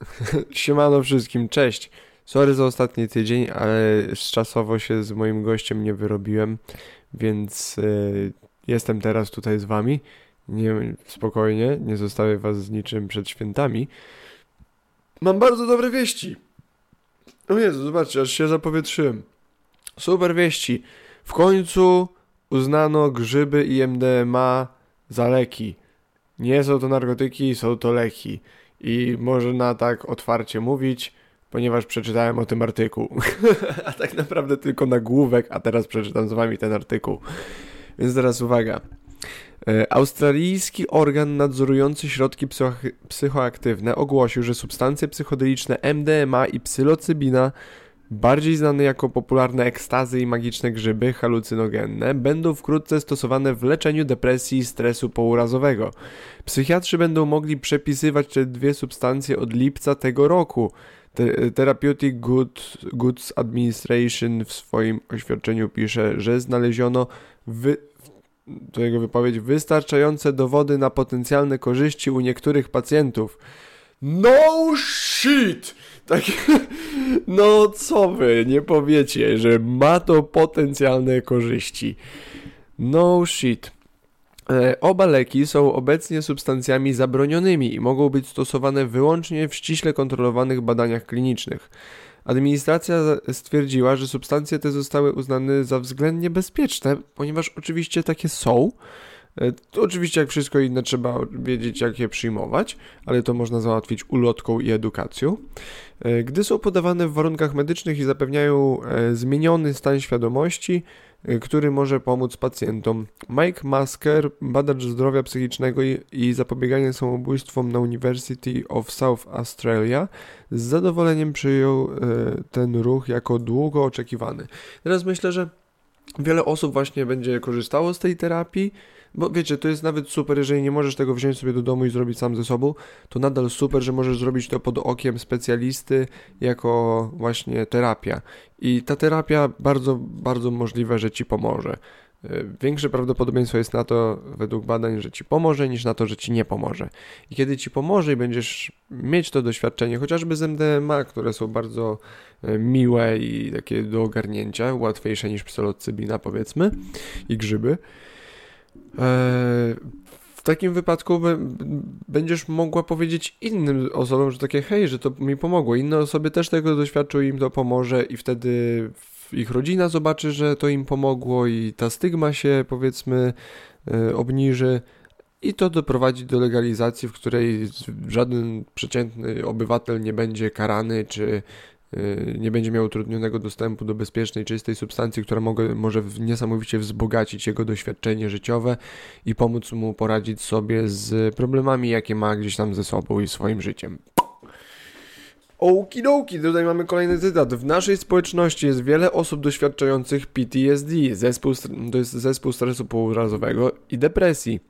Siemano wszystkim, cześć. Sorry za ostatni tydzień, ale czasowo się z moim gościem nie wyrobiłem, więc y, jestem teraz tutaj z wami. Nie, spokojnie, nie zostawię was z niczym przed świętami. Mam bardzo dobre wieści. O Jezu, zobaczcie, aż się zapowietrzyłem. Super wieści. W końcu uznano grzyby i MDMA za leki. Nie są to narkotyki, są to leki. I można tak otwarcie mówić, ponieważ przeczytałem o tym artykuł. a tak naprawdę tylko nagłówek, a teraz przeczytam z wami ten artykuł. Więc teraz uwaga. E, australijski organ nadzorujący środki psychoaktywne ogłosił, że substancje psychodeliczne MDMA i psylocybina bardziej znane jako popularne ekstazy i magiczne grzyby halucynogenne, będą wkrótce stosowane w leczeniu depresji i stresu pourazowego. Psychiatrzy będą mogli przepisywać te dwie substancje od lipca tego roku. Therapeutic Good, Goods Administration w swoim oświadczeniu pisze, że znaleziono wy, to jego wypowiedź wystarczające dowody na potencjalne korzyści u niektórych pacjentów. No shit! Tak, no co wy, nie powiecie, że ma to potencjalne korzyści. No shit. E, oba leki są obecnie substancjami zabronionymi i mogą być stosowane wyłącznie w ściśle kontrolowanych badaniach klinicznych. Administracja stwierdziła, że substancje te zostały uznane za względnie bezpieczne, ponieważ oczywiście takie są, to oczywiście, jak wszystko inne, trzeba wiedzieć, jak je przyjmować, ale to można załatwić ulotką i edukacją. E, gdy są podawane w warunkach medycznych i zapewniają e, zmieniony stan świadomości, który może pomóc pacjentom. Mike Masker, badacz zdrowia psychicznego i, zapobiegania samobójstwom na University of South Australia, z zadowoleniem przyjął ten ruch jako długo oczekiwany. Teraz myślę, że wiele osób właśnie będzie korzystało z tej terapii bo wiecie, to jest nawet super, jeżeli nie możesz tego wziąć sobie do domu i zrobić sam ze sobą, to nadal super, że możesz zrobić to pod okiem specjalisty jako właśnie terapia. I ta terapia bardzo, bardzo możliwe, że ci pomoże. E, większe prawdopodobieństwo jest na to, według badań, że ci pomoże, niż na to, że ci nie pomoże. I kiedy ci pomoże i będziesz mieć to doświadczenie, chociażby z MDMA, które są bardzo e, miłe i takie do ogarnięcia, łatwiejsze niż psylocybina, powiedzmy, i grzyby, w takim wypadku będziesz mogła powiedzieć innym osobom, że takie hej, że to mi pomogło. Inne osoby też tego doświadczą i im to pomoże i wtedy ich rodzina zobaczy, że to im pomogło i ta stygma się powiedzmy e, obniży i to doprowadzi do legalizacji, w której żaden przeciętny obywatel nie będzie karany czy nie będzie miał utrudnionego dostępu do bezpiecznej, czystej substancji, która mogę, może niesamowicie wzbogacić jego doświadczenie życiowe i pomóc mu poradzić sobie z problemami, jakie ma gdzieś tam ze sobą i swoim życiem. Okidoki, tutaj mamy kolejny cytat. W naszej społeczności jest wiele osób doświadczających PTSD, zespół, to jest zespół stresu pourazowego i depresji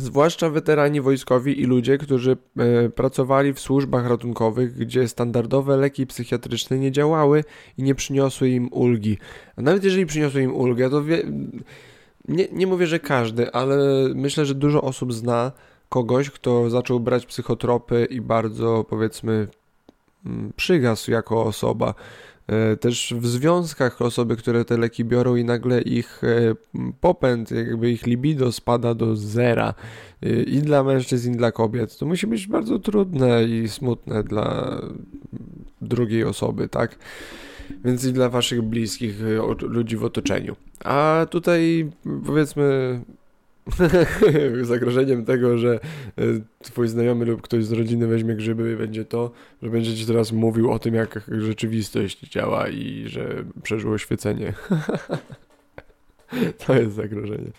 zwłaszcza weterani wojskowi i ludzie, którzy e, pracowali w służbach ratunkowych, gdzie standardowe leki psychiatryczne nie działały i nie przyniosły im ulgi. A nawet jeżeli przyniosły im ulgę, to wie... nie, nie mówię, że każdy, ale myślę, że dużo osób zna kogoś, kto zaczął brać psychotropy i bardzo powiedzmy mm, przygasł jako osoba. E, też w związkach osoby, które te leki biorą i nagle ich e, popęd, jakby ich libido spada do zera e, i dla mężczyzn, i dla kobiet, to musi być bardzo trudne i smutne dla drugiej osoby, tak? Więc i dla waszych bliskich ludzi w otoczeniu. A tutaj powiedzmy zagrożeniem tego, że e, twój znajomy lub ktoś z rodziny weźmie grzyby, będzie to, że będzie ci teraz mówił o tym, jak rzeczywistość działa i że przeżyło oświecenie. to jest zagrożenie.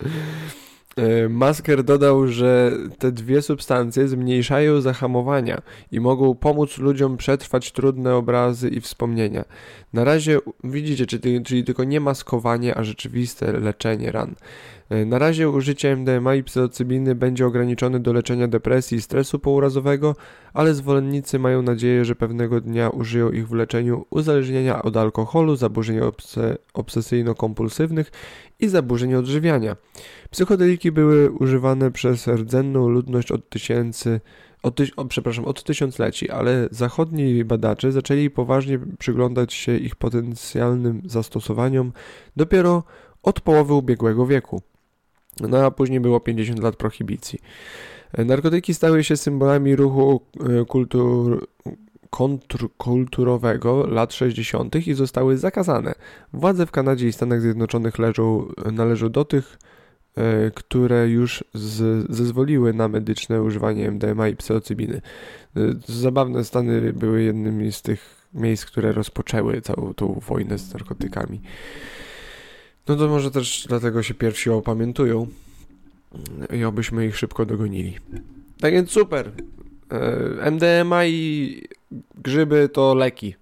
E, Masker dodał, że te dwie substancje zmniejszają zahamowania i mogą pomóc ludziom przetrwać trudne obrazy i wspomnienia. Na razie widzicie, czyli, czyli tylko nie maskowanie, a rzeczywiste leczenie ran. Na razie użycie MDMA i psylocybiny będzie ograniczone do leczenia depresji i stresu pourazowego, ale zwolennicy mają nadzieję, że pewnego dnia użyją ich w leczeniu uzależnienia od alkoholu, zaburzeń obse obsesyjno-kompulsywnych i zaburzeń odżywiania. Psychodeliki były używane przez rdzenną ludność od tysięcy od, tyś, o, przepraszam, od tysiącleci, ale zachodni badacze zaczęli poważnie przyglądać się ich potencjalnym zastosowaniom dopiero od połowy ubiegłego wieku. No a później było 50 lat prohibicji. Narkotyki stały się symbolami ruchu e, kultur, kontrkulturowego lat 60. i zostały zakazane. Władze w Kanadzie i Stanach Zjednoczonych leżą, należą do tych, e, które już z, zezwoliły na medyczne używanie MDMA i psylocybiny. E, zabawne Stany były jednymi z tych miejsc, które rozpoczęły całą tą wojnę z narkotykami. No to może też dlatego się pierwsi opamiętują i obyśmy ich szybko dogonili. Tak więc super. E, MDMA i grzyby to leki.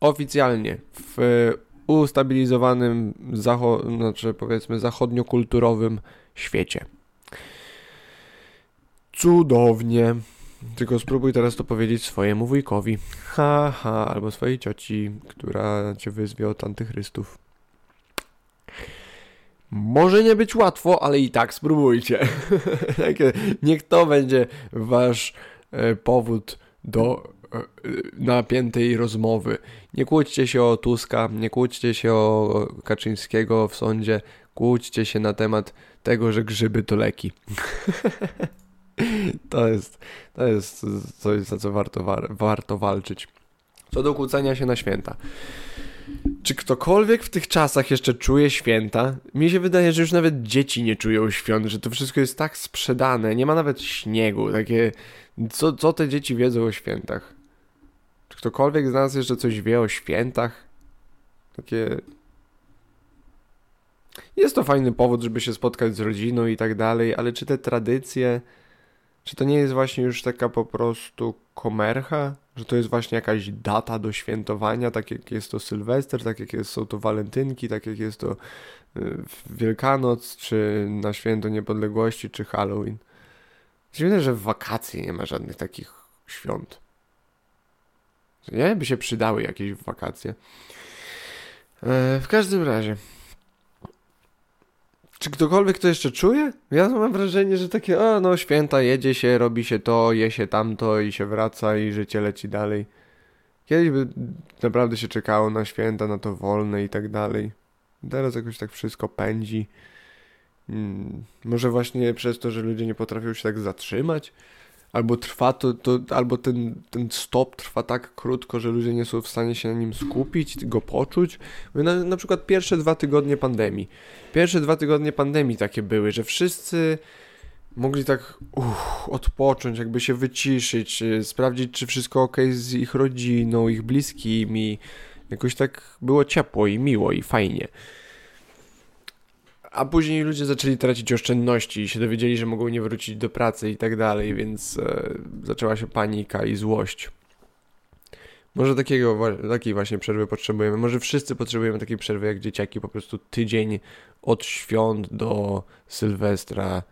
Oficjalnie. W ustabilizowanym, zacho- znaczy powiedzmy zachodniokulturowym świecie. Cudownie. Tylko spróbuj teraz to powiedzieć swojemu wujkowi. Ha, ha, albo swojej cioci, która cię wyzwie od antychrystów. Może nie być łatwo, ale i tak spróbujcie. Niech to będzie wasz e, powód do e, napiętej rozmowy. Nie kłóćcie się o Tuska, nie kłóćcie się o Kaczyńskiego w sądzie, kłóćcie się na temat tego, że grzyby to leki. to jest, to jest coś, za co warto, warto walczyć. Co do kłócenia się na święta. Czy ktokolwiek w tych czasach jeszcze czuje święta? Mi się wydaje, że już nawet dzieci nie czują świąt, że to wszystko jest tak sprzedane, nie ma nawet śniegu, takie... Co, co te dzieci wiedzą o świętach? Czy ktokolwiek z nas jeszcze coś wie o świętach? Takie... Jest to fajny powód, żeby się spotkać z rodziną i tak dalej, ale czy te tradycje... Czy to nie jest właśnie już taka po prostu komercha? Że to jest właśnie jakaś data do świętowania, tak jak jest to Sylwester, tak jak jest, są to walentynki, tak jak jest to y, Wielkanoc, czy na święto niepodległości, czy Halloween. Dziwne, że w wakacje nie ma żadnych takich świąt. Nie? By się przydały jakieś wakacje. E, w każdym razie. Czy ktokolwiek to jeszcze czuje? Ja mam wrażenie, że takie, o no święta, jedzie się, robi się to, je się tamto i się wraca i życie leci dalej. Kiedyś by naprawdę się czekało na święta, na to wolne i tak dalej. Teraz jakoś tak wszystko pędzi. Hmm, może właśnie przez to, że ludzie nie potrafią się tak zatrzymać? Albo trwa to, to albo ten, ten stop trwa tak krótko, że ludzie nie są w stanie się na nim skupić, go poczuć. Na, na przykład pierwsze dwa tygodnie pandemii. Pierwsze dwa tygodnie pandemii takie były, że wszyscy mogli tak uff, odpocząć, jakby się wyciszyć, y, sprawdzić, czy wszystko ok z ich rodziną, ich bliskimi. Jakoś tak było ciepło i miło i fajnie. A później ludzie zaczęli tracić oszczędności i się dowiedzieli, że mogą nie wrócić do pracy i tak dalej, więc e, zaczęła się panika i złość. Może takiego, takiej właśnie przerwy potrzebujemy. Może wszyscy potrzebujemy takiej przerwy jak dzieciaki, po prostu tydzień od świąt do Sylwestra.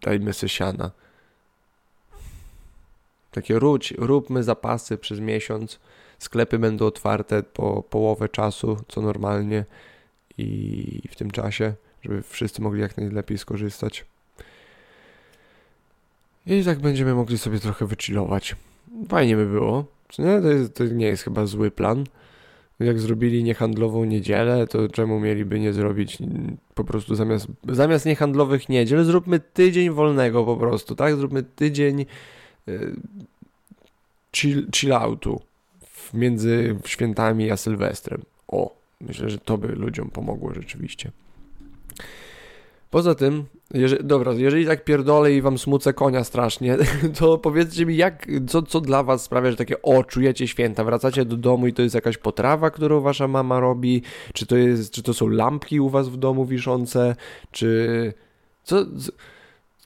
Dajmy se siana. Takie róć, róbmy zapasy przez miesiąc. Sklepy będą otwarte po połowę czasu, co normalnie i w tym czasie, żeby wszyscy mogli jak najlepiej skorzystać. I tak będziemy mogli sobie trochę wychillować. Fajnie by było. Nie? To, jest, to nie jest chyba zły plan. Jak zrobili niehandlową niedzielę, to czemu mieliby nie zrobić po prostu zamiast, zamiast niehandlowych niedziel, zróbmy tydzień wolnego po prostu, tak? Zróbmy tydzień y, chill, chill outu między świętami a Sylwestrem. O, Myślę, że to by ludziom pomogło rzeczywiście. Poza tym, jeżeli, dobra, jeżeli tak pierdolę i wam smucę konia strasznie, to powiedzcie mi, jak, co, co dla was sprawia, że takie, o, czujecie święta, wracacie do domu i to jest jakaś potrawa, którą wasza mama robi, czy to jest, czy to są lampki u was w domu wiszące, czy, co,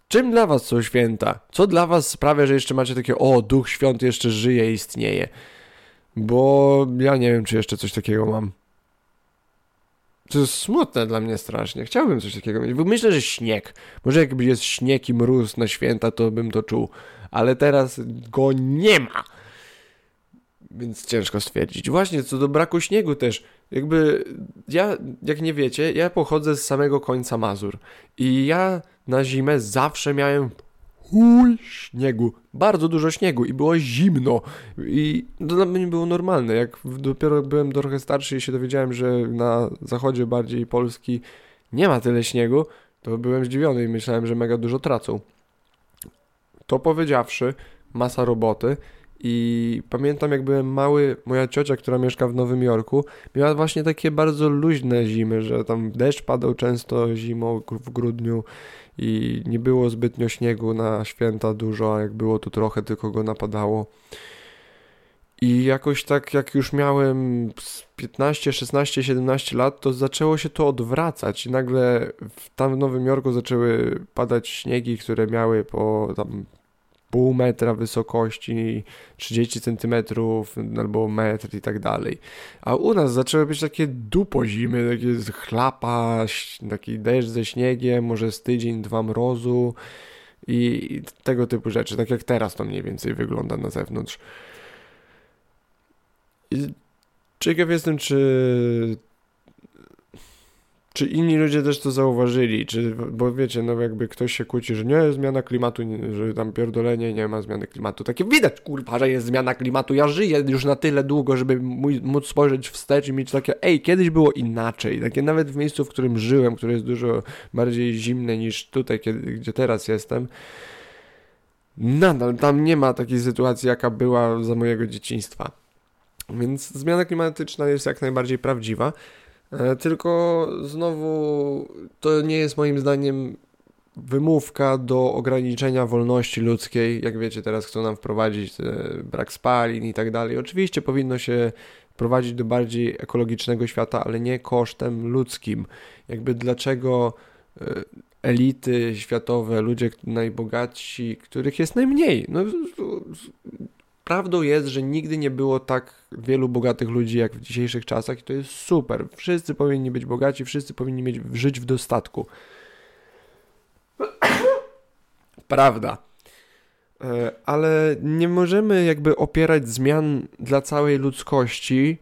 czym dla was są święta? Co dla was sprawia, że jeszcze macie takie, o, duch świąt jeszcze żyje, istnieje? Bo ja nie wiem, czy jeszcze coś takiego mam. To jest smutne dla mnie strasznie. Chciałbym coś takiego mieć. Myślę, że śnieg. Może jakby jest śnieg i mróz na święta, to bym to czuł. Ale teraz go nie ma. Więc ciężko stwierdzić. Właśnie, co do braku śniegu też. Jakby ja, jak nie wiecie, ja pochodzę z samego końca Mazur. I ja na zimę zawsze miałem chuj śniegu, bardzo dużo śniegu i było zimno. I to dla mnie było normalne, jak dopiero byłem trochę starszy i się dowiedziałem, że na zachodzie bardziej Polski nie ma tyle śniegu, to byłem zdziwiony i myślałem, że mega dużo tracą. To powiedziawszy, masa roboty i pamiętam jak byłem mały, moja ciocia, która mieszka w Nowym Jorku, miała właśnie takie bardzo luźne zimy, że tam deszcz padał często zimą w grudniu i nie było zbytnio śniegu na święta dużo, a jak było to trochę tylko go napadało. I jakoś tak jak już miałem 15, 16, 17 lat, to zaczęło się to odwracać i nagle tam w Nowym Jorku zaczęły padać śniegi, które miały po tam pół metra wysokości, 30 centymetrów albo metr i tak dalej. A u nas zaczęły być takie dupo zimy, takie chlapa, taki deszcz ze śniegiem, może z tydzień, dwa mrozu i tego typu rzeczy. Tak jak teraz to mniej więcej wygląda na zewnątrz. I ciekaw jestem, czy czy inni ludzie też to zauważyli, czy, bo wiecie, no jakby ktoś się kłóci, że nie, zmiana klimatu, że tam pierdolenie, nie ma zmiany klimatu. Takie widać, kurwa, że jest zmiana klimatu. Ja żyję już na tyle długo, żeby móc spojrzeć wstecz i mieć takie, ej, kiedyś było inaczej. Takie nawet w miejscu, w którym żyłem, które jest dużo bardziej zimne niż tutaj, kiedy, gdzie teraz jestem, nadal tam nie ma takiej sytuacji, jaka była za mojego dzieciństwa. Więc zmiana klimatyczna jest jak najbardziej prawdziwa. E, tylko znowu to nie jest moim zdaniem wymówka do ograniczenia wolności ludzkiej. Jak wiecie, teraz chcą nam wprowadzić brak spalin i tak dalej. Oczywiście powinno się prowadzić do bardziej ekologicznego świata, ale nie kosztem ludzkim. Jakby dlaczego e, elity światowe, ludzie najbogatsi, których jest najmniej. No, Prawdą jest, że nigdy nie było tak wielu bogatych ludzi jak w dzisiejszych czasach i to jest super. Wszyscy powinni być bogaci, wszyscy powinni mieć, żyć w dostatku. Prawda. E, ale nie możemy jakby opierać zmian dla całej ludzkości,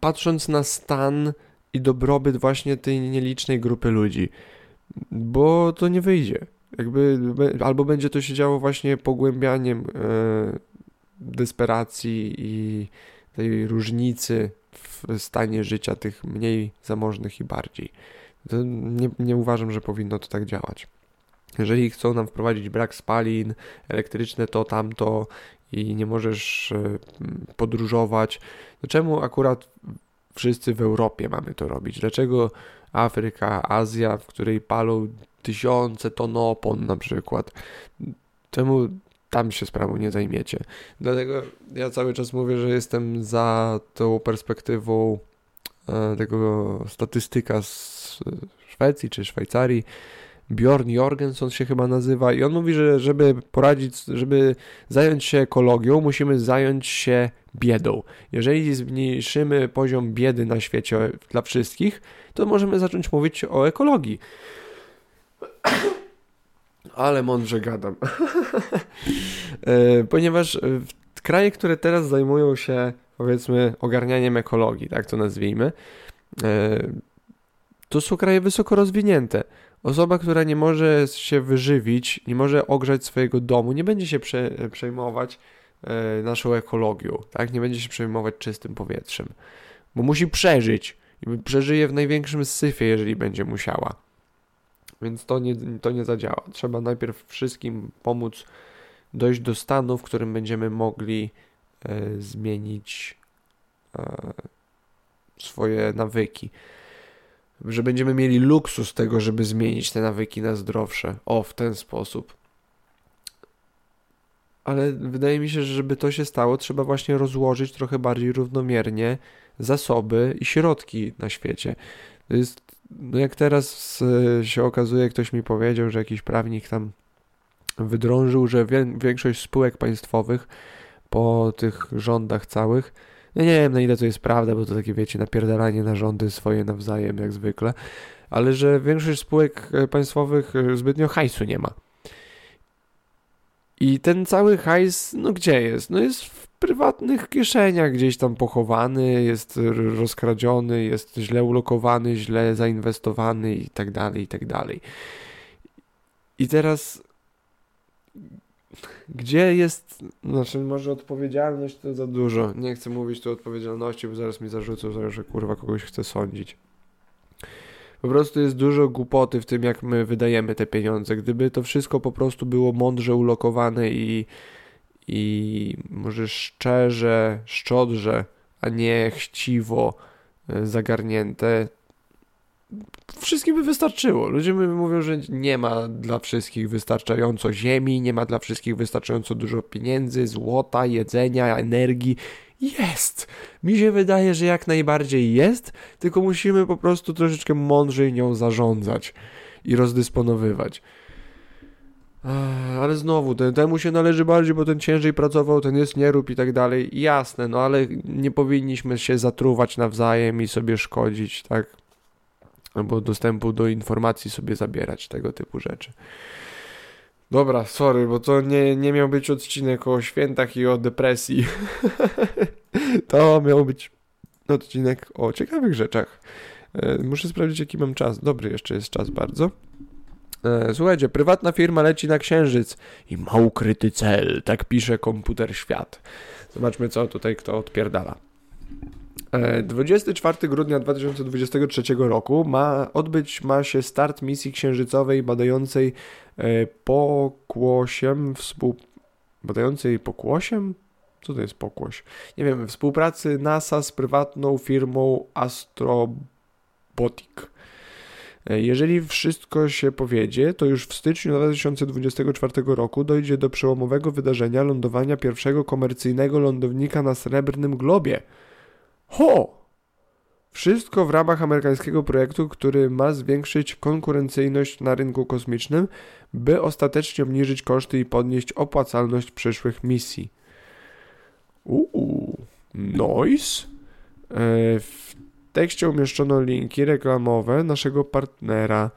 patrząc na stan i dobrobyt właśnie tej nielicznej grupy ludzi, bo to nie wyjdzie. Jakby, albo będzie to się działo właśnie pogłębianiem e, desperacji i tej różnicy w stanie życia tych mniej zamożnych i bardziej. Nie, nie uważam, że powinno to tak działać. Jeżeli chcą nam wprowadzić brak spalin, elektryczne to, tamto i nie możesz e, podróżować, to czemu akurat wszyscy w Europie mamy to robić? Dlaczego Afryka, Azja, w której palą tysiące ton opon na przykład? Czemu tam się sprawą nie zajmiecie. Dlatego ja cały czas mówię, że jestem za tą perspektywą e, tego statystyka z Szwecji czy Szwajcarii. Bjorn Jorgensen się chyba nazywa i on mówi, że żeby poradzić, żeby zająć się ekologią, musimy zająć się biedą. Jeżeli zmniejszymy poziom biedy na świecie dla wszystkich, to możemy zacząć mówić o ekologii. Ale mądrze gadam. E, ponieważ kraje, które teraz zajmują się powiedzmy ogarnianiem ekologii, tak to nazwijmy, e, to są kraje wysoko rozwinięte. Osoba, która nie może się wyżywić, nie może ogrzać swojego domu, nie będzie się prze, przejmować e, naszą ekologią, tak? Nie będzie się przejmować czystym powietrzem, bo musi przeżyć i przeżyje w największym syfie, jeżeli będzie musiała. Więc to nie, to nie zadziała. Trzeba najpierw wszystkim pomóc dojść do stanu, w którym będziemy mogli e, zmienić e, swoje nawyki. Że będziemy mieli luksus tego, żeby zmienić te nawyki na zdrowsze. O, w ten sposób. Ale wydaje mi się, że żeby to się stało, trzeba właśnie rozłożyć trochę bardziej równomiernie zasoby i środki na świecie. To jest jak teraz e, się okazuje, ktoś mi powiedział, że jakiś prawnik tam wydrążył, że większość spółek państwowych po tych rządach całych, ja nie wiem na ile to jest prawda, bo to takie wiecie, napierdalanie na rządy swoje nawzajem jak zwykle, ale że większość spółek e, państwowych e, zbytnio hajsu nie ma. I ten cały hajs, no gdzie jest? No jest w prywatnych kieszeniach gdzieś tam pochowany, jest rozkradziony, jest źle ulokowany, źle zainwestowany i tak dalej, i tak dalej. I teraz gdzie jest, znaczy może odpowiedzialność to za dużo. Nie chcę mówić tu odpowiedzialności, bo zaraz mi zarzucą, że kurwa kogoś chcę sądzić. Po prostu jest dużo głupoty w tym, jak my wydajemy te pieniądze. Gdyby to wszystko po prostu było mądrze ulokowane i, i może szczerze, szczodrze, a nie chciwo e, zagarnięte, wszystkim by wystarczyło. Ludzie mówią, że nie ma dla wszystkich wystarczająco ziemi, nie ma dla wszystkich wystarczająco dużo pieniędzy, złota, jedzenia, energii. Jest! Mi się wydaje, że jak najbardziej jest, tylko musimy po prostu troszeczkę mądrzej nią zarządzać i rozdysponowywać. Ale znowu, ten, temu się należy bardziej, bo ten ciężej pracował, ten jest nierób i tak dalej. Jasne, no ale nie powinniśmy się zatruwać nawzajem i sobie szkodzić, tak? albo dostępu do informacji sobie zabierać, tego typu rzeczy. Dobra, sorry, bo to nie, nie miał być odcinek o świętach i o depresji. to miał być odcinek o ciekawych rzeczach. E, muszę sprawdzić, jaki mam czas. Dobry jeszcze jest czas bardzo. E, słuchajcie, prywatna firma leci na księżyc i ma ukryty cel, tak pisze komputer świat. Zobaczmy, co tutaj kto odpierdala. 24 e, grudnia 2023 roku ma odbyć ma się start misji księżycowej badającej e, pokłosiem współ... badającej pokłosiem? Co to jest pokłoś? Nie wiem, współpracy NASA z prywatną firmą Astrobotic. E, jeżeli wszystko się powiedzie, to już w styczniu 2024 roku dojdzie do przełomowego wydarzenia lądowania pierwszego komercyjnego lądownika na Srebrnym Globie – Ho! Wszystko w ramach amerykańskiego projektu, który ma zwiększyć konkurencyjność na rynku kosmicznym, by ostatecznie obniżyć koszty i podnieść opłacalność przyszłych misji. Uuu, nice. E, w tekście umieszczono linki reklamowe naszego partnera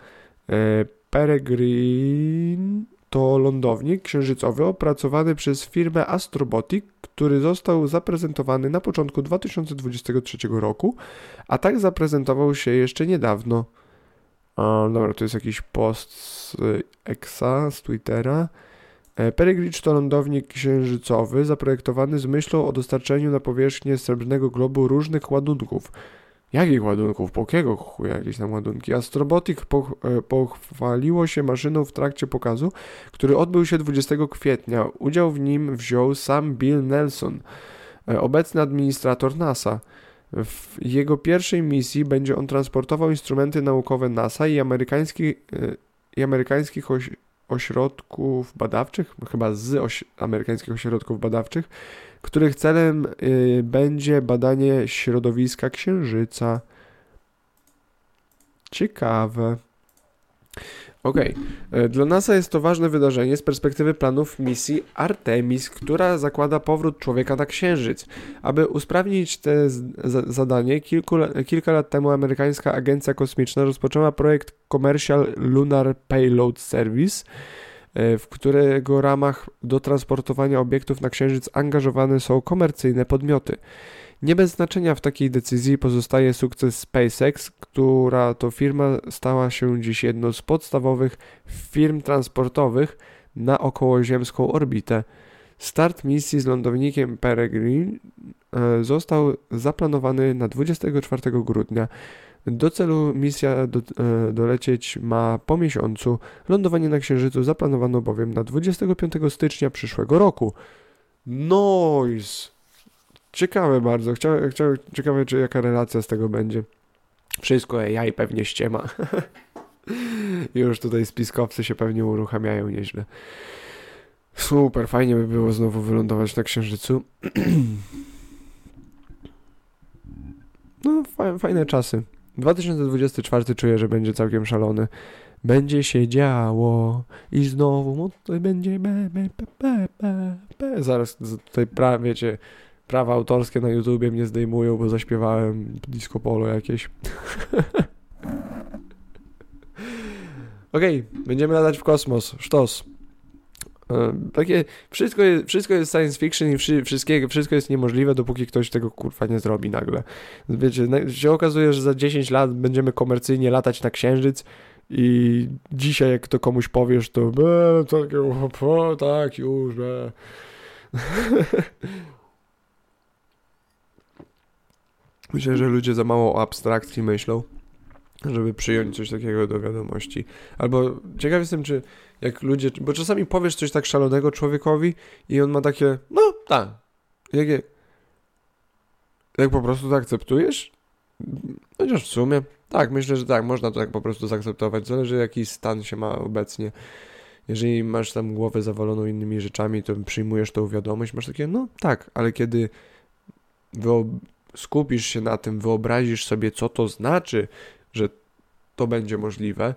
e, Peregrine to lądownik księżycowy opracowany przez firmę Astrobotic, który został zaprezentowany na początku 2023 roku, a tak zaprezentował się jeszcze niedawno. A, dobra, to jest jakiś post z Exa, z Twittera. E, Peregrine to lądownik księżycowy zaprojektowany z myślą o dostarczeniu na powierzchnię Srebrnego Globu różnych ładunków – Jakich ładunków? Po jakiego chuja jakieś tam ładunki? Astrobotic e, pochwaliło się maszyną w trakcie pokazu, który odbył się 20 kwietnia. Udział w nim wziął sam Bill Nelson, e, obecny administrator NASA. W jego pierwszej misji będzie on transportował instrumenty naukowe NASA i, amerykański, e, i amerykańskich oś, ośrodków badawczych, chyba z oś, amerykańskich ośrodków badawczych, których celem y, będzie badanie środowiska Księżyca. Ciekawe. Ok, dla NASA jest to ważne wydarzenie z perspektywy planów misji Artemis, która zakłada powrót człowieka na Księżyc. Aby usprawnić to zadanie, kilku, kilka lat temu amerykańska agencja kosmiczna rozpoczęła projekt Commercial Lunar Payload Service, w którego ramach do transportowania obiektów na Księżyc angażowane są komercyjne podmioty. Nie bez znaczenia w takiej decyzji pozostaje sukces SpaceX, która to firma stała się dziś jedną z podstawowych firm transportowych na okołoziemską orbitę. Start misji z lądownikiem Peregrine e, został zaplanowany na 24 grudnia do celu misja do, e, dolecieć ma po miesiącu. Lądowanie na Księżycu zaplanowano bowiem na 25 stycznia przyszłego roku. Noise! Ciekawe bardzo. Chciałem, chciałem, ciekawe, czy jaka relacja z tego będzie. Wszystko AI pewnie ściema. Już tutaj spiskowcy się pewnie uruchamiają nieźle. Super, fajnie by było znowu wylądować na Księżycu. no, fajne czasy. 2024 czuję, że będzie całkiem szalony. Będzie się działo i znowu tutaj będzie be, be, be, be, be. Zaraz tutaj pra, wiecie, prawa autorskie na YouTubie mnie zdejmują, bo zaśpiewałem disco polo jakieś. Okej, okay, będziemy latać w kosmos. Sztos. Takie, wszystko jest, wszystko jest science fiction i wszy, wszystkiego, wszystko jest niemożliwe, dopóki ktoś tego kurwa nie zrobi nagle. Wiecie, się okazuje, że za 10 lat będziemy komercyjnie latać na księżyc I dzisiaj, jak to komuś powiesz, to be, tak, o, tak, już. Myślę, że ludzie za mało o abstrakcji myślą, żeby przyjąć coś takiego do wiadomości. Albo ciekaw jestem, czy jak ludzie, bo czasami powiesz coś tak szalonego człowiekowi i on ma takie, no tak, jakie, jak po prostu to akceptujesz? Chociaż w sumie, tak, myślę, że tak, można to tak po prostu zaakceptować. Zależy jaki stan się ma obecnie. Jeżeli masz tam głowę zawaloną innymi rzeczami, to przyjmujesz tą wiadomość, masz takie, no tak, ale kiedy skupisz się na tym, wyobrazisz sobie, co to znaczy, że to będzie możliwe,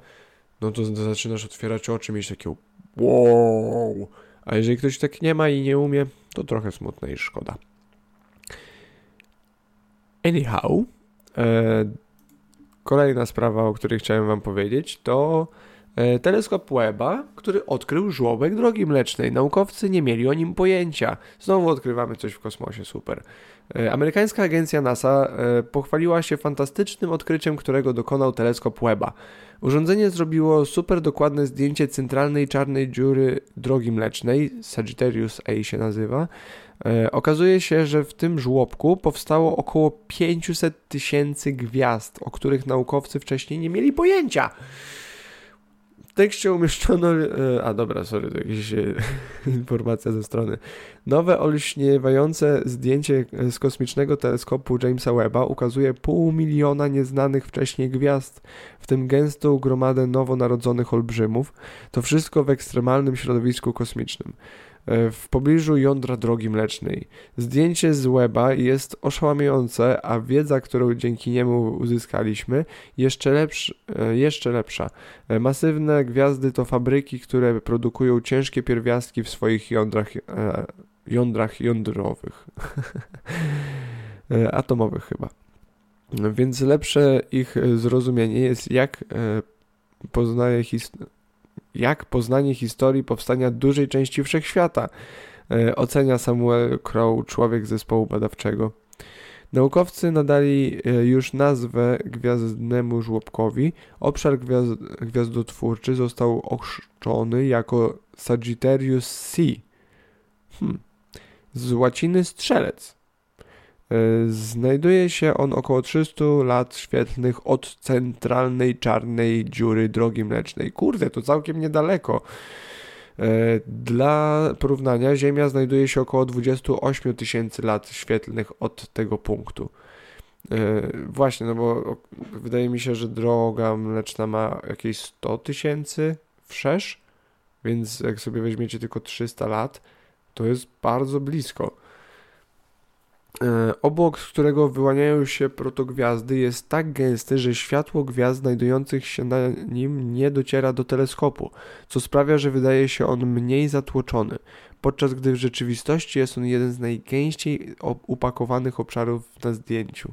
no to zaczynasz otwierać oczy, mieć takie wow. A jeżeli ktoś tak nie ma i nie umie, to trochę smutne i szkoda. Anyhow, e, kolejna sprawa, o której chciałem Wam powiedzieć, to teleskop Webba, który odkrył żłobek drogi mlecznej. Naukowcy nie mieli o nim pojęcia. Znowu odkrywamy coś w kosmosie, super. E, amerykańska agencja NASA e, pochwaliła się fantastycznym odkryciem, którego dokonał teleskop Webba. Urządzenie zrobiło super dokładne zdjęcie centralnej czarnej dziury drogi mlecznej, Sagittarius A się nazywa. E, okazuje się, że w tym żłobku powstało około 500 tysięcy gwiazd, o których naukowcy wcześniej nie mieli pojęcia tekście umieszczono. E, a dobra, sorry, to jakaś e, informacja ze strony. Nowe olśniewające zdjęcie z kosmicznego teleskopu Jamesa Webba ukazuje pół miliona nieznanych wcześniej gwiazd, w tym gęstą gromadę nowonarodzonych olbrzymów. To wszystko w ekstremalnym środowisku kosmicznym. E, w pobliżu jądra drogi mlecznej. Zdjęcie z weba jest oszałamiające, a wiedza, którą dzięki niemu uzyskaliśmy, jeszcze, lepsz, e, jeszcze lepsza. E, masywne gwiazdy to fabryki, które produkują ciężkie pierwiastki w swoich jądrach, jądrach jądrowych. Atomowych chyba. Więc lepsze ich zrozumienie jest, jak poznaje historię jak poznanie historii powstania dużej części wszechświata, e, ocenia Samuel Crow, człowiek zespołu badawczego. Naukowcy nadali e, już nazwę gwiazdnemu żłobkowi. Obszar gwiazd gwiazdotwórczy został ochrzczony jako Sagittarius C. Hmm. Z łaciny strzelec. Znajduje się on około 300 lat świetlnych od centralnej czarnej dziury drogi mlecznej. Kurde, to całkiem niedaleko. E, dla porównania Ziemia znajduje się około 28 tysięcy lat świetlnych od tego punktu. E, właśnie, no bo wydaje mi się, że droga mleczna ma jakieś 100 tysięcy wszerz, więc jak sobie weźmiecie tylko 300 lat, to jest bardzo blisko. E, obłok, z którego wyłaniają się protogwiazdy, jest tak gęsty, że światło gwiazd znajdujących się na nim nie dociera do teleskopu, co sprawia, że wydaje się on mniej zatłoczony, podczas gdy w rzeczywistości jest on jeden z najgęściej upakowanych obszarów na zdjęciu.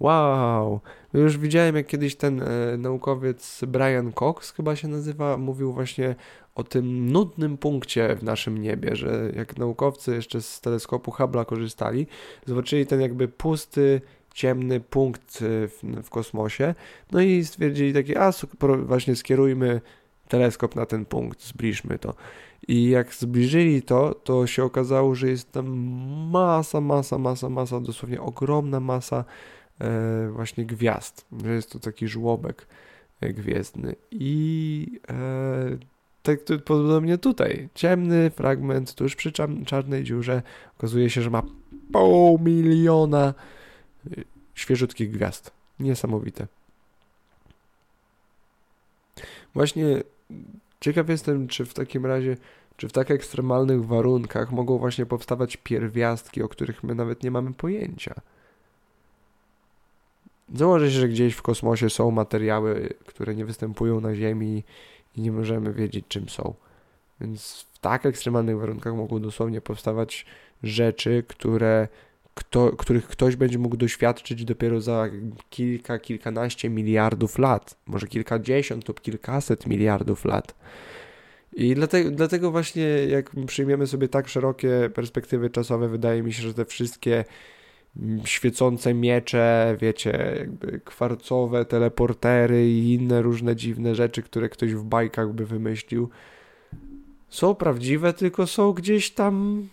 Wow! Już widziałem, jak kiedyś ten e, naukowiec Brian Cox chyba się nazywa, mówił właśnie o tym nudnym punkcie w naszym niebie, że jak naukowcy jeszcze z teleskopu Hubble'a korzystali, zobaczyli ten jakby pusty, ciemny punkt e, w, w kosmosie, no i stwierdzili takie, a właśnie skierujmy teleskop na ten punkt, zbliżmy to. I jak zbliżyli to, to się okazało, że jest tam masa, masa, masa, masa, dosłownie ogromna masa e, właśnie gwiazd. Że jest to taki żłobek e, gwiezdny. I e, tak podobnie tutaj. Ciemny fragment tuż przy czarnej dziurze okazuje się, że ma pół miliona e, świeżutkich gwiazd. Niesamowite. Właśnie ciekaw jestem, czy w takim razie, czy w tak ekstremalnych warunkach mogą właśnie powstawać pierwiastki, o których my nawet nie mamy pojęcia. Założę się, że gdzieś w kosmosie są materiały, które nie występują na Ziemi i nie możemy wiedzieć, czym są. Więc w tak ekstremalnych warunkach mogą dosłownie powstawać rzeczy, które, kto, których ktoś będzie mógł doświadczyć dopiero za kilka, kilkanaście miliardów lat, może kilkadziesiąt lub kilkaset miliardów lat. I dlatego, dlatego właśnie, jak przyjmiemy sobie tak szerokie perspektywy czasowe, wydaje mi się, że te wszystkie świecące miecze, wiecie, jakby kwarcowe teleportery i inne różne dziwne rzeczy, które ktoś w bajkach by wymyślił. Są prawdziwe, tylko są gdzieś tam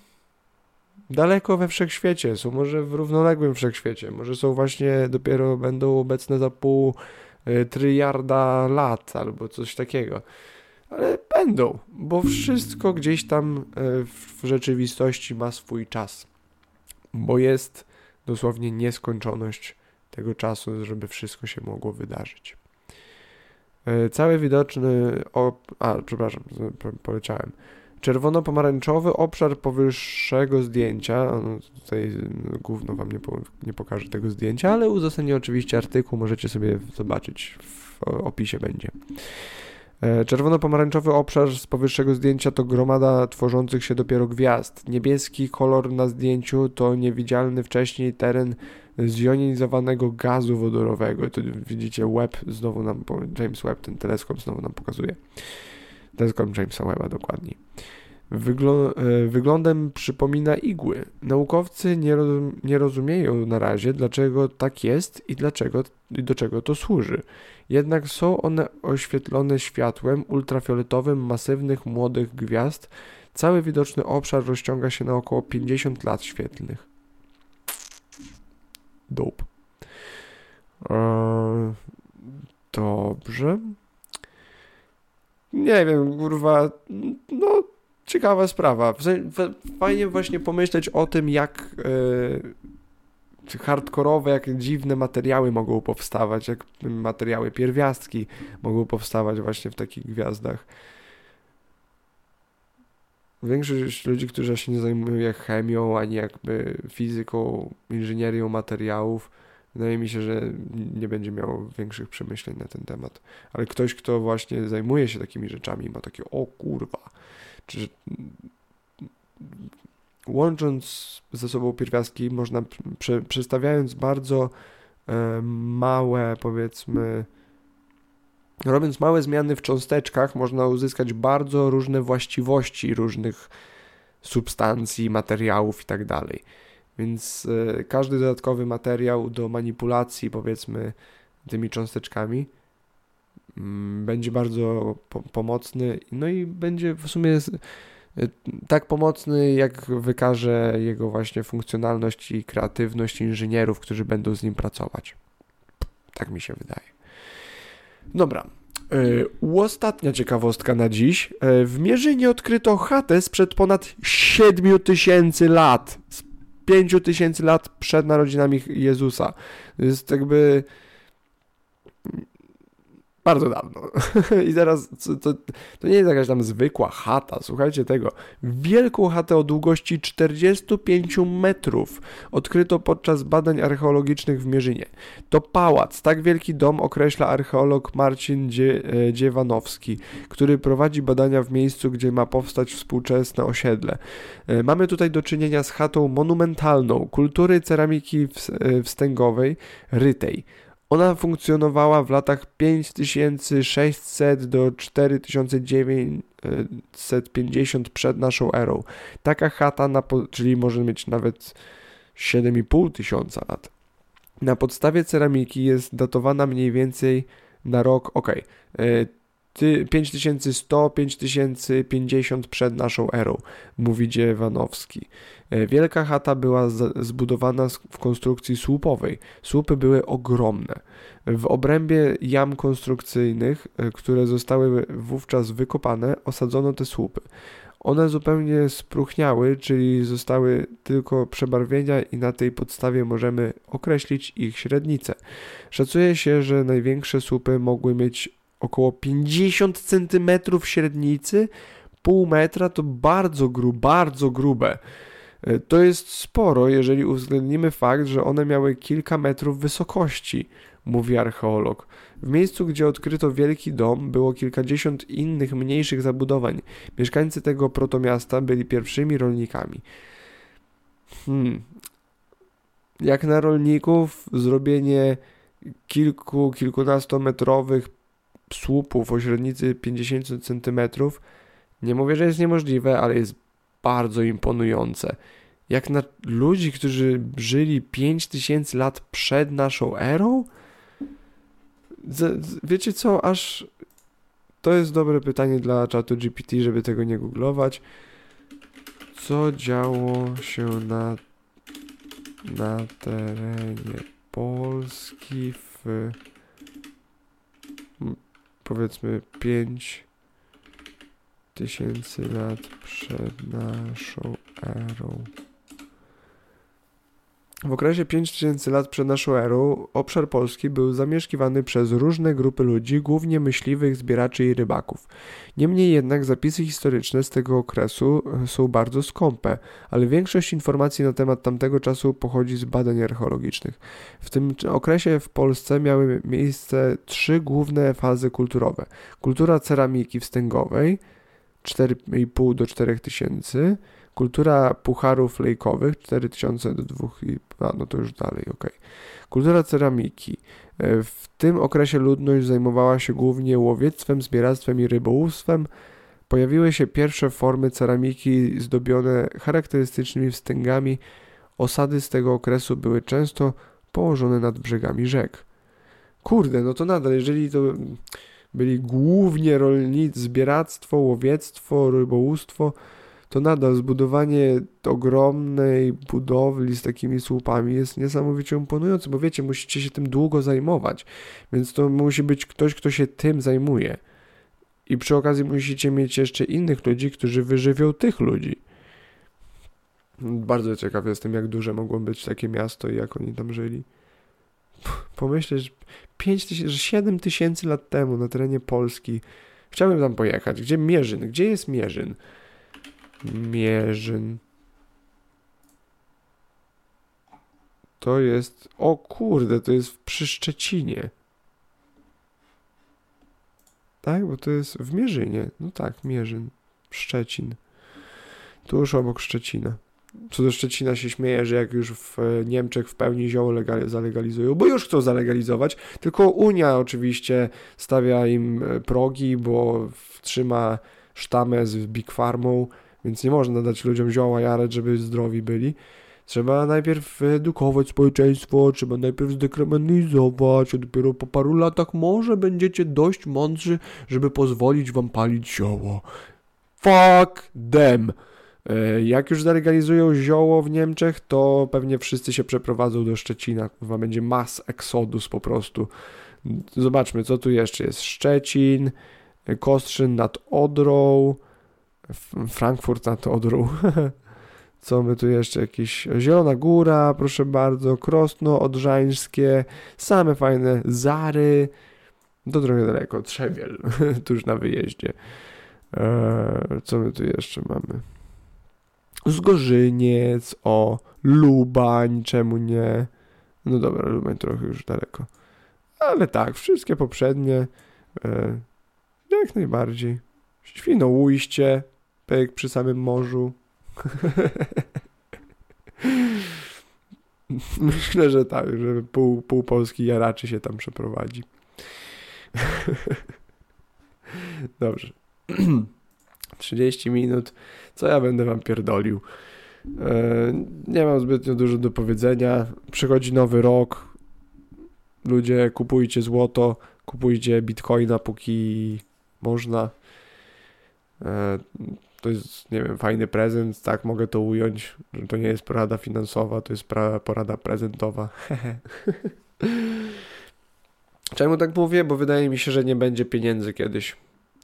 daleko we wszechświecie, są może w równoległym wszechświecie, może są właśnie dopiero będą obecne za pół y, tryliarda lat albo coś takiego. Ale będą, bo wszystko gdzieś tam y, w rzeczywistości ma swój czas. Bo jest dosłownie nieskończoność tego czasu, żeby wszystko się mogło wydarzyć. Y, cały widoczny. Op- a, przepraszam, poleciałem Czerwono-pomarańczowy obszar powyższego zdjęcia, no tutaj gówno wam nie, po, nie pokażę tego zdjęcia, ale uzasadnię oczywiście artykuł, możecie sobie zobaczyć, w opisie będzie. E, czerwono-pomarańczowy obszar z powyższego zdjęcia to gromada tworzących się dopiero gwiazd. Niebieski kolor na zdjęciu to niewidzialny wcześniej teren zjonizowanego gazu wodorowego. Tu widzicie Webb, znowu nam, James Webb, ten teleskop znowu nam pokazuje. Teleskop Jamesa Webba dokładniej. E, wyglądem przypomina igły. Naukowcy nie, nie rozumieją na razie, dlaczego tak jest i dlaczego i do czego to służy. Jednak są one oświetlone światłem ultrafioletowym masywnych młodych gwiazd. Cały widoczny obszar rozciąga się na około 50 lat świetlnych. Dope. Eee, dobrze. Nie wiem, kurwa, no ciekawa sprawa. Fajnie właśnie pomyśleć o tym, jak yy, hardkorowe, jak dziwne materiały mogą powstawać, jak materiały pierwiastki mogą powstawać właśnie w takich gwiazdach. Większość ludzi, którzy się nie zajmuje chemią, ani jakby fizyką, inżynierią materiałów, Wydaje mi się, że nie będzie miał większych przemyśleń na ten temat. Ale ktoś, kto właśnie zajmuje się takimi rzeczami, ma takie, o kurwa, czy łącząc ze sobą pierwiastki, można prze, przestawiając bardzo e, małe, powiedzmy, robiąc małe zmiany w cząsteczkach, można uzyskać bardzo różne właściwości różnych substancji, materiałów itd. Tak więc e, każdy dodatkowy materiał do manipulacji, powiedzmy, tymi cząsteczkami będzie bardzo po pomocny, no i będzie w sumie e, tak pomocny, jak wykaże jego właśnie funkcjonalność i kreatywność inżynierów, którzy będą z nim pracować. Tak mi się wydaje. Dobra. Yy, ostatnia ciekawostka na dziś. Yy, w Mierzynie odkryto chatę sprzed ponad 7000 lat. 5000 lat przed narodzinami Jezusa. Jest jakby bardzo dawno. I teraz to, to, nie jest jakaś tam zwykła chata, słuchajcie tego. Wielką chatę o długości 45 metrów odkryto podczas badań archeologicznych w Mierzynie. To pałac, tak wielki dom określa archeolog Marcin Dzie, e, Dziewanowski, który prowadzi badania w miejscu, gdzie ma powstać współczesne osiedle. E, mamy tutaj do czynienia z chatą monumentalną kultury ceramiki e, wstęgowej, rytej. Ona funkcjonowała w latach 5600 do 4950 przed naszą erą. Taka chata, na, czyli może mieć nawet 7,5 tysiąca lat. Na podstawie ceramiki jest datowana mniej więcej na rok, ok, 5100, 5050 przed naszą erą, mówi Dziewanowski. E, wielka chata była zbudowana w konstrukcji słupowej. Słupy były ogromne. W obrębie jam konstrukcyjnych, e, które zostały wówczas wykopane, osadzono te słupy. One zupełnie spruchniały, czyli zostały tylko przebarwienia i na tej podstawie możemy określić ich średnicę. Szacuje się, że największe słupy mogły mieć około 50 cm średnicy, pół metra to bardzo grube, bardzo grube. E, to jest sporo, jeżeli uwzględnimy fakt, że one miały kilka metrów wysokości, mówi archeolog. W miejscu, gdzie odkryto wielki dom, było kilkadziesiąt innych mniejszych zabudowań. Mieszkańcy tego protomiasta byli pierwszymi rolnikami. Hmm. Jak na rolników, zrobienie kilku, kilkunastometrowych słupów o średnicy 50 cm, nie mówię, że jest niemożliwe, ale jest bardzo imponujące. Jak na ludzi, którzy żyli 5000 lat przed naszą erą? Wiecie co, aż to jest dobre pytanie dla czatu GPT, żeby tego nie googlować. Co działo się na, na terenie Polski w powiedzmy 5 tysięcy lat przed naszą erą. W okresie 5000 lat przed naszą erą obszar Polski był zamieszkiwany przez różne grupy ludzi, głównie myśliwych, zbieraczy i rybaków. Niemniej jednak zapisy historyczne z tego okresu e, są bardzo skąpe, ale większość informacji na temat tamtego czasu pochodzi z badań archeologicznych. W tym okresie w Polsce miały miejsce trzy główne fazy kulturowe. Kultura ceramiki wstęgowej 4,5 do 4000 Kultura pucharów lejkowych 4000 do 2, a no to już dalej, ok. Kultura ceramiki. E, w tym okresie ludność zajmowała się głównie łowiectwem, zbieractwem i rybołówstwem. Pojawiły się pierwsze formy ceramiki zdobione charakterystycznymi wstęgami. Osady z tego okresu były często położone nad brzegami rzek. Kurde, no to nadal, jeżeli to byli głównie rolnicy, zbieractwo, łowiectwo, rybołówstwo, to nadal zbudowanie ogromnej budowli z takimi słupami jest niesamowicie imponujące, bo wiecie, musicie się tym długo zajmować, więc to musi być ktoś, kto się tym zajmuje. I przy okazji musicie mieć jeszcze innych ludzi, którzy wyżywią tych ludzi. Bardzo ciekaw jestem, jak duże mogło być takie miasto i jak oni tam żyli. Pomyślę, że 5 tysięcy, 7 tysięcy lat temu na terenie Polski chciałbym tam pojechać. Gdzie Mierzyn? Gdzie jest Mierzyn? Mierzyn. To jest. O kurde, to jest przy Szczecinie. Tak, bo to jest w Mierzynie. No tak, Mierzyn. Szczecin. Tuż obok Szczecina. Co do Szczecina się śmieje, że jak już w Niemczech w pełni zioło zalegalizują, bo już chcą zalegalizować, tylko Unia oczywiście stawia im progi, bo trzyma sztamę z Big Farmą więc nie można dać ludziom zioła jarać, żeby zdrowi byli. Trzeba najpierw edukować społeczeństwo, trzeba najpierw zdekryminalizować, a dopiero po paru latach może będziecie dość mądrzy, żeby pozwolić wam palić zioło. Fuck them! E, jak już zalegalizują zioło w Niemczech, to pewnie wszyscy się przeprowadzą do Szczecina. Chyba będzie mas exodus po prostu. Zobaczmy, co tu jeszcze jest. Szczecin, Kostrzyn nad Odrą, Frankfurt nad Odrą. Co my tu jeszcze? Jakieś Zielona Góra, proszę bardzo, Krosno Odrzańskie, same fajne Zary. To trochę daleko, Trzewiel, tuż na wyjeździe. Eee, co my tu jeszcze mamy? Zgorzyniec, o, Lubań, czemu nie? No dobra, Lubań trochę już daleko. Ale tak, wszystkie poprzednie, e, jak najbardziej. Świnoujście, Pyk przy samym morzu. Myślę, że tak, że pół, pół Polski jaraczy się tam przeprowadzi. Dobrze. 30 minut. Co ja będę wam pierdolił? E, nie mam zbytnio dużo do powiedzenia. Przychodzi nowy rok. Ludzie, kupujcie złoto, kupujcie bitcoina, póki można. To jest, nie wiem, fajny prezent, tak mogę to ująć, że to nie jest porada finansowa, to jest porada prezentowa. Czemu tak mówię? Bo wydaje mi się, że nie będzie pieniędzy kiedyś,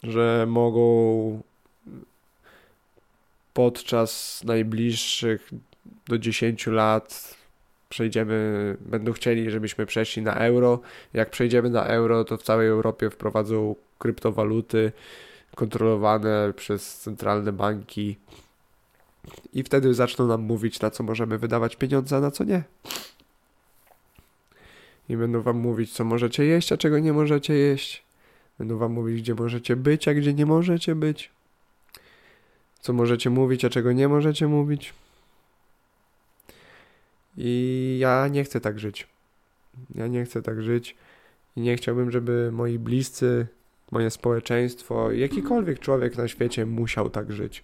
że mogą podczas najbliższych do 10 lat przejdziemy, będą chcieli, żebyśmy przeszli na euro. Jak przejdziemy na euro, to w całej Europie wprowadzą kryptowaluty kontrolowane przez centralne banki i wtedy zaczną nam mówić, na co możemy wydawać pieniądze, a na co nie. I będą wam mówić, co możecie jeść, a czego nie możecie jeść. Będą wam mówić, gdzie możecie być, a gdzie nie możecie być. Co możecie mówić, a czego nie możecie mówić. I ja nie chcę tak żyć. Ja nie chcę tak żyć. I nie chciałbym, żeby moi bliscy moje społeczeństwo, jakikolwiek człowiek na świecie musiał tak żyć.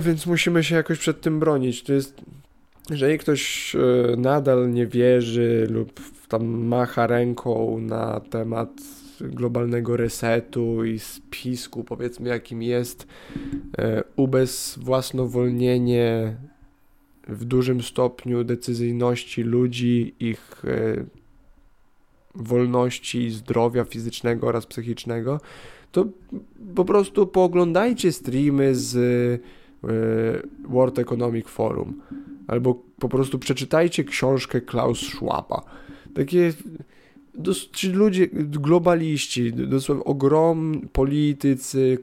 Więc musimy się jakoś przed tym bronić. To jest, jeżeli ktoś e, nadal nie wierzy lub tam macha ręką na temat globalnego resetu i spisku, powiedzmy, jakim jest e, ubezwłasnowolnienie w dużym stopniu decyzyjności ludzi, ich e, wolności, zdrowia fizycznego oraz psychicznego, to po prostu pooglądajcie streamy z e, World Economic Forum albo po prostu przeczytajcie książkę Klaus Schwaba. Takie ci ludzie, globaliści, dosłownie ogrom politycy,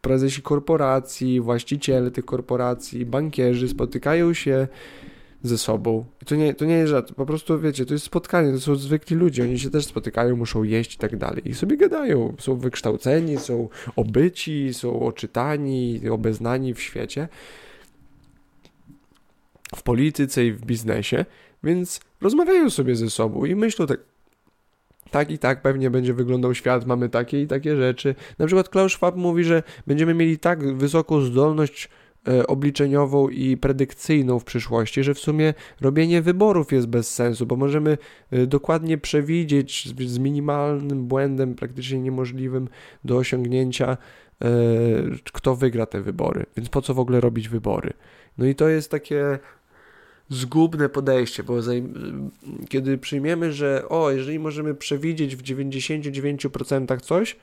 prezesi korporacji, właściciele tych korporacji, bankierzy spotykają się ze sobą. I to nie, to nie jest żart, po prostu wiecie, to jest spotkanie, to są zwykli ludzie, oni się też spotykają, muszą jeść i tak dalej. I sobie gadają, są wykształceni, są obyci, są oczytani, obeznani w świecie, w polityce i w biznesie, więc rozmawiają sobie ze sobą i myślą tak, tak i tak pewnie będzie wyglądał świat, mamy takie i takie rzeczy. Na przykład Klaus Schwab mówi, że będziemy mieli tak wysoką zdolność obliczeniową i predykcyjną w przyszłości, że w sumie robienie wyborów jest bez sensu, bo możemy e, dokładnie przewidzieć z minimalnym błędem, praktycznie niemożliwym do osiągnięcia, e, kto wygra te wybory. Więc po co w ogóle robić wybory? No i to jest takie zgubne podejście, bo kiedy przyjmiemy, że o, jeżeli możemy przewidzieć w 99% coś,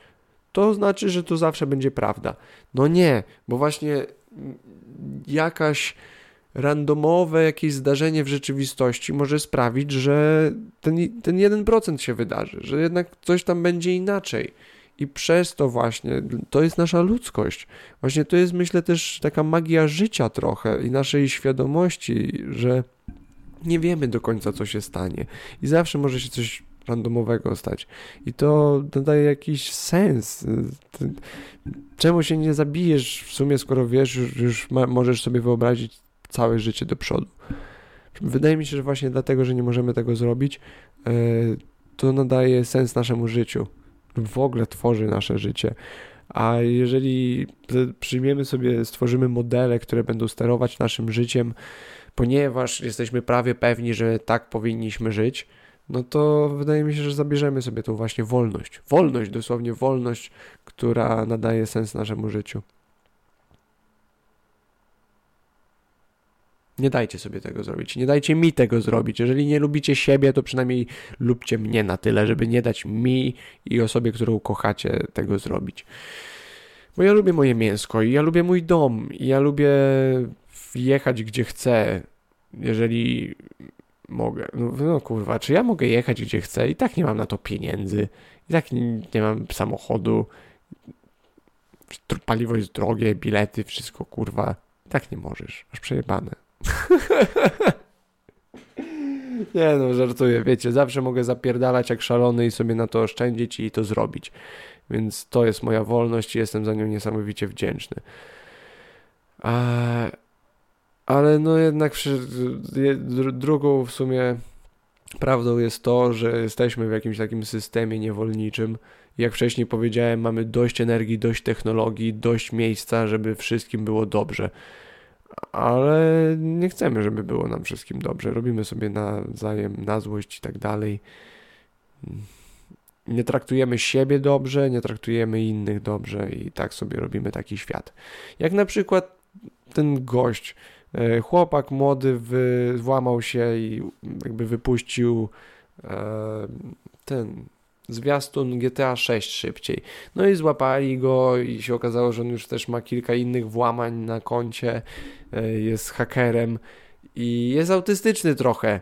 to znaczy, że to zawsze będzie prawda. No nie, bo właśnie jakaś randomowe jakieś zdarzenie w rzeczywistości może sprawić, że ten, ten 1% się wydarzy, że jednak coś tam będzie inaczej. I przez to właśnie, to jest nasza ludzkość. Właśnie to jest, myślę, też taka magia życia trochę i naszej świadomości, że nie wiemy do końca, co się stanie. I zawsze może się coś randomowego stać. I to daje jakiś sens. Czemu się nie zabijesz w sumie, skoro wiesz, już, już ma, możesz sobie wyobrazić całe życie do przodu. Wydaje mi się, że właśnie dlatego, że nie możemy tego zrobić, e, to nadaje sens naszemu życiu w ogóle tworzy nasze życie. A jeżeli przyjmiemy sobie, stworzymy modele, które będą sterować naszym życiem, ponieważ jesteśmy prawie pewni, że tak powinniśmy żyć, no to wydaje mi się, że zabierzemy sobie tą właśnie wolność. Wolność, dosłownie wolność, która nadaje sens naszemu życiu. Nie dajcie sobie tego zrobić. Nie dajcie mi tego zrobić. Jeżeli nie lubicie siebie, to przynajmniej lubcie mnie na tyle, żeby nie dać mi i osobie, którą kochacie, tego zrobić. Bo ja lubię moje mięsko i ja lubię mój dom i ja lubię jechać gdzie chcę, jeżeli mogę. No, no kurwa, czy ja mogę jechać gdzie chcę? I tak nie mam na to pieniędzy. I tak nie, nie mam samochodu. Paliwo jest drogie, bilety, wszystko kurwa. I tak nie możesz. Aż przejebane. Nie no, żartuję, wiecie, zawsze mogę zapierdalać jak szalony i sobie na to oszczędzić i to zrobić. Więc to jest moja wolność i jestem za nią niesamowicie wdzięczny. A, ale no jednak przy, drugą w sumie prawdą jest to, że jesteśmy w jakimś takim systemie niewolniczym. Jak wcześniej powiedziałem, mamy dość energii, dość technologii, dość miejsca, żeby wszystkim było dobrze ale nie chcemy, żeby było nam wszystkim dobrze. Robimy sobie nawzajem na złość i tak dalej. Nie traktujemy siebie dobrze, nie traktujemy innych dobrze i tak sobie robimy taki świat. Jak na przykład ten gość, chłopak młody wy, włamał się i jakby wypuścił e, ten zwiastun GTA 6 szybciej. No i złapali go i się okazało, że on już też ma kilka innych włamań na koncie, e, jest hakerem i jest autystyczny trochę.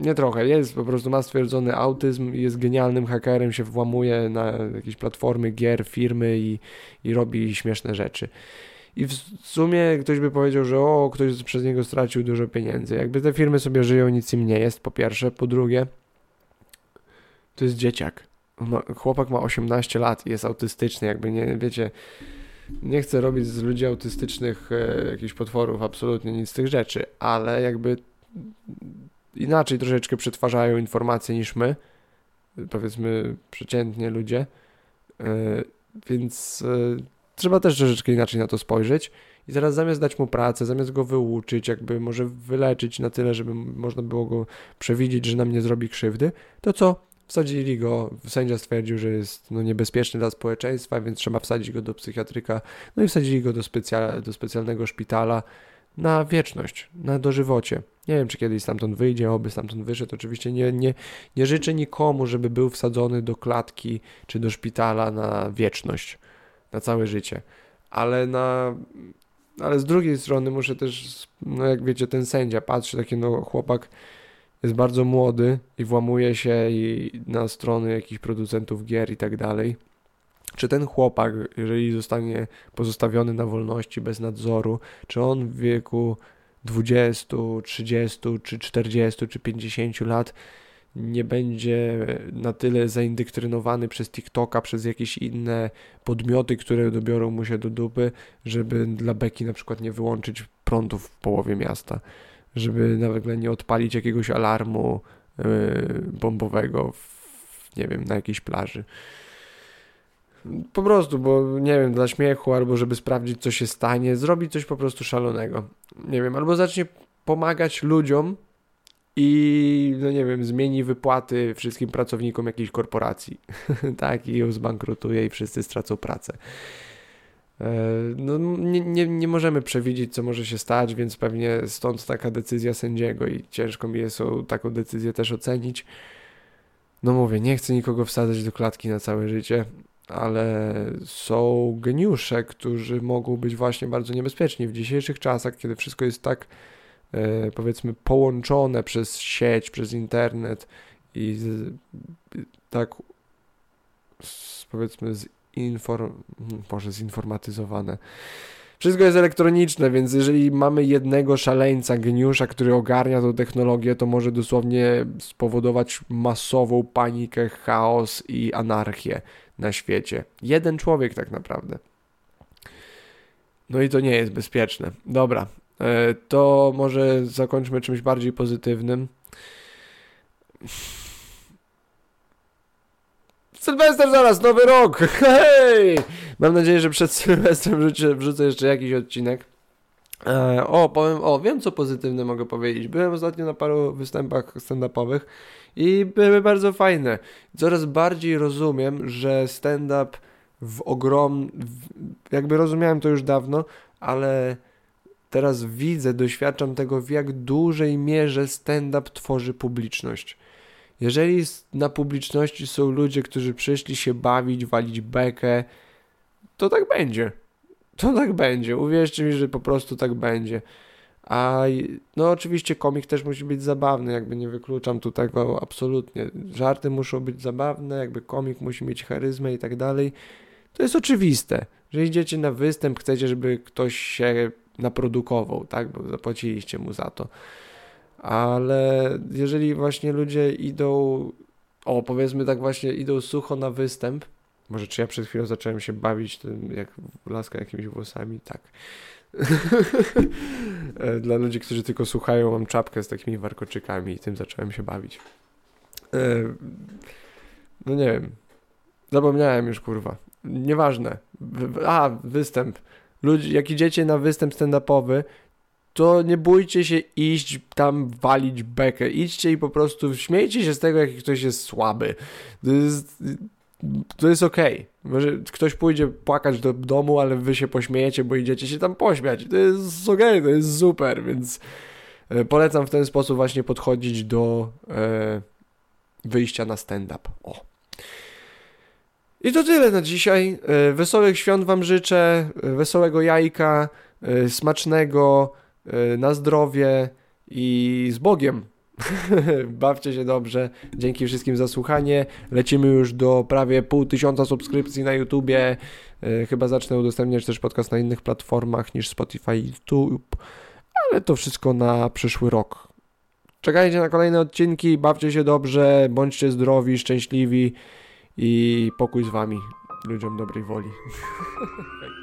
Nie trochę, jest po prostu ma stwierdzony autyzm, jest genialnym hakerem, się włamuje na jakieś platformy gier, firmy i, i robi śmieszne rzeczy. I w sumie ktoś by powiedział, że o, ktoś przez niego stracił dużo pieniędzy. Jakby te firmy sobie żyją, nic im nie jest, po pierwsze. Po drugie, to jest dzieciak ma, chłopak ma 18 lat i jest autystyczny, jakby nie, wiecie, nie chcę robić z ludzi autystycznych e, jakichś potworów, absolutnie nic z tych rzeczy, ale jakby inaczej troszeczkę przetwarzają informacje niż my, powiedzmy przeciętnie ludzie, e, więc e, trzeba też troszeczkę inaczej na to spojrzeć I teraz zamiast dać mu pracę, zamiast go wyuczyć, jakby może wyleczyć na tyle, żeby można było go przewidzieć, że nam nie zrobi krzywdy, to co? Wsadzili go, sędzia stwierdził, że jest no, niebezpieczny dla społeczeństwa, więc trzeba wsadzić go do psychiatryka, no i wsadzili go do, do specjalnego szpitala na wieczność, na dożywocie. Nie wiem, czy kiedyś stamtąd wyjdzie, oby stamtąd wyszedł. Oczywiście nie, nie, nie życzę nikomu, żeby był wsadzony do klatki czy do szpitala na wieczność, na całe życie. Ale na... Ale z drugiej strony muszę też, no jak wiecie, ten sędzia patrzy, taki no chłopak jest bardzo młody i włamuje się i na strony jakichś producentów gier i tak dalej. Czy ten chłopak, jeżeli zostanie pozostawiony na wolności bez nadzoru, czy on w wieku 20, 30, czy 40, czy 50 lat nie będzie na tyle zaindoktrynowany przez TikToka, przez jakieś inne podmioty, które dobiorą mu się do dupy, żeby dla beki na przykład nie wyłączyć prądu w połowie miasta, żeby nagle nie odpalić jakiegoś alarmu yy, bombowego w, nie wiem, na jakiejś plaży. Po prostu, bo nie wiem, dla śmiechu, albo żeby sprawdzić, co się stanie, zrobić coś po prostu szalonego. Nie wiem, albo zacznie pomagać ludziom i, no nie wiem, zmieni wypłaty wszystkim pracownikom jakiejś korporacji. tak, i ją zbankrutuje i wszyscy stracą pracę. E, no, nie, nie, nie możemy przewidzieć, co może się stać, więc pewnie stąd taka decyzja sędziego i ciężko mi jest taką decyzję też ocenić. No mówię, nie chcę nikogo wsadzać do klatki na całe życie, ale są geniusze, którzy mogą być właśnie bardzo niebezpieczni w dzisiejszych czasach, kiedy wszystko jest tak powiedzmy połączone przez sieć, przez internet i z, tak z, powiedzmy zinform... Boże, zinformatyzowane. Wszystko jest elektroniczne, więc jeżeli mamy jednego szaleńca, geniusza, który ogarnia tą technologię, to może dosłownie spowodować masową panikę, chaos i anarchię na świecie. Jeden człowiek tak naprawdę. No i to nie jest bezpieczne. Dobra, e, to może zakończmy czymś bardziej pozytywnym. Sylwester zaraz, nowy rok! Hej! Mam nadzieję, że przed Sylwestrem wrzucę, wrzucę jeszcze jakiś odcinek. E, o, powiem, o, wiem co pozytywne mogę powiedzieć. Byłem ostatnio na paru występach stand-upowych i były bardzo fajne. Coraz bardziej rozumiem, że stand-up w ogrom... jakby rozumiałem to już dawno, ale teraz widzę, doświadczam tego, w jak dużej mierze stand-up tworzy publiczność. Jeżeli na publiczności są ludzie, którzy przyszli się bawić, walić bekę, to tak będzie. To tak będzie. Uwierzcie mi, że po prostu tak będzie. A no oczywiście komik też musi być zabawny, jakby nie wykluczam tu tego absolutnie. Żarty muszą być zabawne, jakby komik musi mieć charyzmę i tak dalej. To jest oczywiste, że idziecie na występ, chcecie, żeby ktoś się naprodukował, tak, bo zapłaciliście mu za to. Ale jeżeli właśnie ludzie idą, o powiedzmy tak właśnie, idą sucho na występ, może czy ja przed chwilą zacząłem się bawić tym, jak laska jakimiś włosami, tak. Dla ludzi, którzy tylko słuchają, mam czapkę z takimi warkoczykami i tym zacząłem się bawić. E, no nie wiem. Zapomniałem już, kurwa. Nieważne. A, występ. Ludzi, jak idziecie na występ stand-upowy, to nie bójcie się iść tam walić bekę. Idźcie i po prostu śmiejcie się z tego, jak ktoś jest słaby. To jest, to jest okej. Okay. Może ktoś pójdzie płakać do domu, ale wy się pośmiejecie, bo idziecie się tam pośmiać. To jest okej, okay, to jest super, więc e, polecam w ten sposób właśnie podchodzić do e, wyjścia na stand-up. O. I to tyle na dzisiaj. E, wesołych świąt Wam życzę, e, wesołego jajka, e, smacznego, na zdrowie i z Bogiem. Bawcie się dobrze. Dzięki wszystkim za słuchanie. Lecimy już do prawie pół tysiąca subskrypcji na YouTubie. Chyba zacznę udostępniać też podcast na innych platformach niż Spotify i YouTube. Ale to wszystko na przyszły rok. Czekajcie na kolejne odcinki. Bawcie się dobrze. Bądźcie zdrowi, szczęśliwi i pokój z wami. Ludziom dobrej woli.